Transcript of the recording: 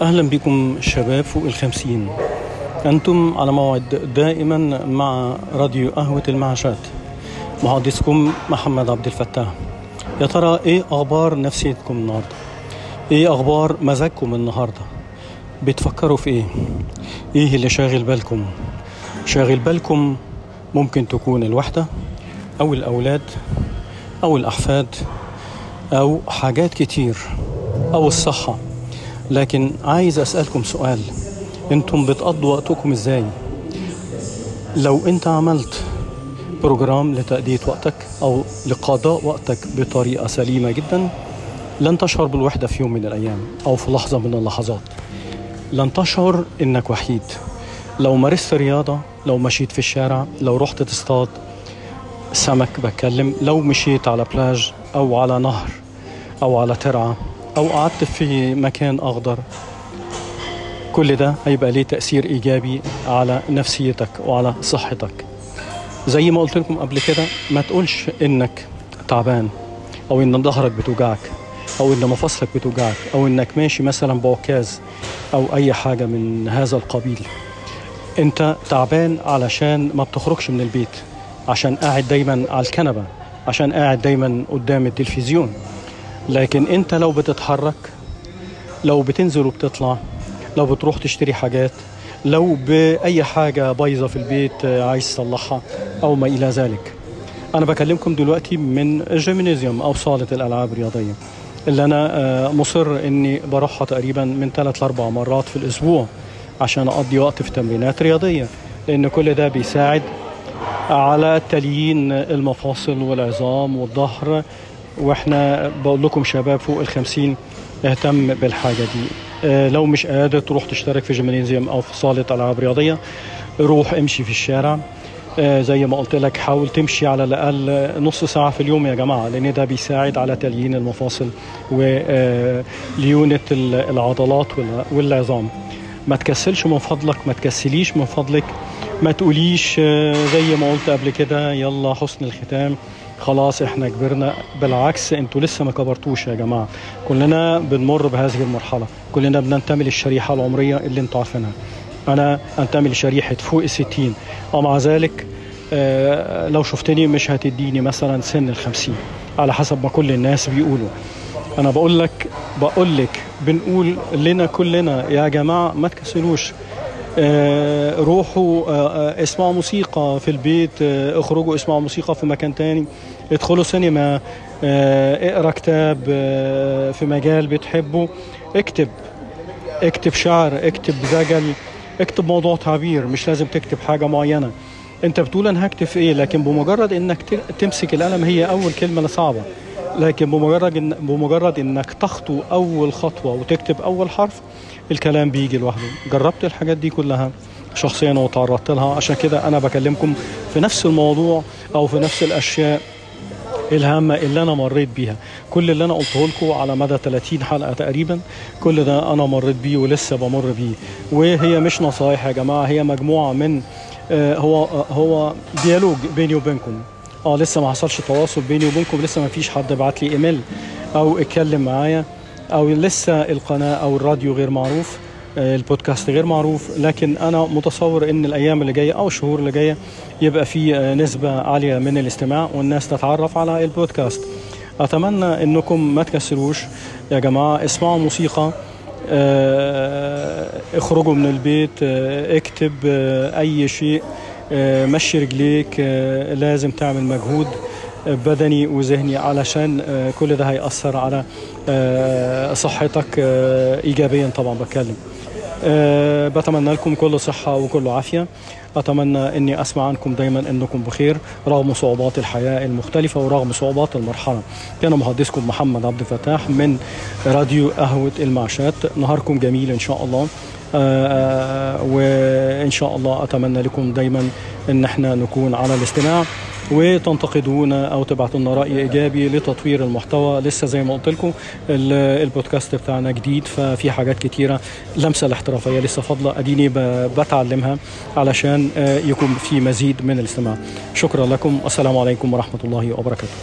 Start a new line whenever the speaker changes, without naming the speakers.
أهلا بكم شباب فوق الخمسين. أنتم على موعد دائما مع راديو قهوة المعاشات. محدثكم محمد عبد الفتاح. يا ترى إيه أخبار نفسيتكم النهاردة؟ إيه أخبار مزاجكم النهاردة؟ بتفكروا في إيه؟ إيه اللي شاغل بالكم؟ شاغل بالكم ممكن تكون الوحدة أو الأولاد أو الأحفاد أو حاجات كتير أو الصحة. لكن عايز أسألكم سؤال. أنتم بتقضوا وقتكم إزاي؟ لو أنت عملت بروجرام لتأدية وقتك أو لقضاء وقتك بطريقة سليمة جدا لن تشعر بالوحدة في يوم من الأيام أو في لحظة من اللحظات. لن تشعر إنك وحيد. لو مارست رياضة لو مشيت في الشارع لو رحت تصطاد سمك بتكلم لو مشيت على بلاج أو على نهر أو على ترعة أو قعدت في مكان أخضر. كل ده هيبقى ليه تأثير إيجابي على نفسيتك وعلى صحتك. زي ما قلت لكم قبل كده ما تقولش إنك تعبان أو إن ظهرك بتوجعك أو إن مفاصلك بتوجعك أو إنك ماشي مثلا بعكاز أو أي حاجة من هذا القبيل. أنت تعبان علشان ما بتخرجش من البيت عشان قاعد دايما على الكنبة عشان قاعد دايما قدام التلفزيون. لكن انت لو بتتحرك لو بتنزل وبتطلع لو بتروح تشتري حاجات لو بأي حاجة بايظة في البيت عايز تصلحها أو ما إلى ذلك. أنا بكلمكم دلوقتي من جيمنيزيوم أو صالة الألعاب الرياضية اللي أنا مصر إني بروحها تقريبا من ثلاث لأربع مرات في الأسبوع عشان أقضي وقت في تمرينات رياضية لأن كل ده بيساعد على تليين المفاصل والعظام والظهر وإحنا بقول لكم شباب فوق الخمسين اهتم بالحاجة دي. آه لو مش قادر تروح تشترك في جيمنيزيوم أو في صالة ألعاب رياضية روح امشي في الشارع. آه زي ما قلت لك حاول تمشي على الأقل نص ساعة في اليوم يا جماعة لأن ده بيساعد على تليين المفاصل وليونة العضلات والعظام. ما تكسلش من فضلك ما تكسليش من فضلك. ما تقوليش زي ما قلت قبل كده يلا حسن الختام. خلاص إحنا كبرنا. بالعكس أنتوا لسه ما كبرتوش يا جماعة. كلنا بنمر بهذه المرحلة. كلنا بننتمي للشريحة العمرية اللي أنتوا عارفينها. أنا أنتمي لشريحة فوق الستين. ومع ذلك آه لو شفتني مش هتديني مثلا سن الخمسين. على حسب ما كل الناس بيقولوا. أنا بقول لك بقول لك بنقول لنا كلنا يا جماعة ما تكسلوش. آه روحوا آه اسمعوا موسيقى في البيت آه اخرجوا اسمعوا موسيقى في مكان تاني. ادخلوا سينما اقرأ كتاب في مجال بتحبه. اكتب اكتب شعر اكتب زجل اكتب موضوع تعبير. مش لازم تكتب حاجة معينة. انت بتقول أنا هكتب إيه؟ لكن بمجرد انك تمسك القلم هي أول كلمة صعبه لكن بمجرد إن بمجرد إنك تخطو أول خطوة وتكتب أول حرف الكلام بيجي لوحده. جربت الحاجات دي كلها شخصيا وتعرضت لها. عشان كده أنا بكلمكم في نفس الموضوع أو في نفس الأشياء الهامة اللي أنا مريت بيها. كل اللي أنا قلته لكم على مدى 30 حلقة تقريبا كل ده أنا مريت بيه ولسه بمر بيه. وهي مش نصايح يا جماعة هي مجموعة من آه هو آه هو ديالوج بيني وبينكم. آه لسه ما حصلش تواصل بيني وبينكم لسه ما فيش حد بعت لي إيميل أو اتكلم معايا. أو لسه القناة أو الراديو غير معروف البودكاست غير معروف لكن أنا متصور إن الأيام اللي جاية أو الشهور اللي جاية يبقى في نسبة عالية من الاستماع والناس تتعرف على البودكاست. أتمنى إنكم ما تكسروش يا جماعة اسمعوا موسيقى اخرجوا من البيت اكتب أي شيء مشي رجليك لازم تعمل مجهود. بدني وذهني علشان كل ده هيأثر على صحتك إيجابيا طبعا بتكلم. بتمنى لكم كل صحة وكل عافية. أتمنى أني أسمع عنكم دايما أنكم بخير رغم صعوبات الحياة المختلفة ورغم صعوبات المرحلة. كان محدثكم محمد عبد الفتاح من راديو قهوة المعشات. نهاركم جميل إن شاء الله. وإن شاء الله أتمنى لكم دايما أن إحنا نكون على الاستماع. وتنتقدونا أو تبعتوا لنا رأي إيجابي لتطوير المحتوى. لسه زي ما قلت لكم البودكاست بتاعنا جديد ففي حاجات كتيرة لمسة الاحترافية لسه فاضلة. أديني بتعلمها علشان يكون في مزيد من الاستماع. شكرا لكم. السلام عليكم ورحمة الله وبركاته.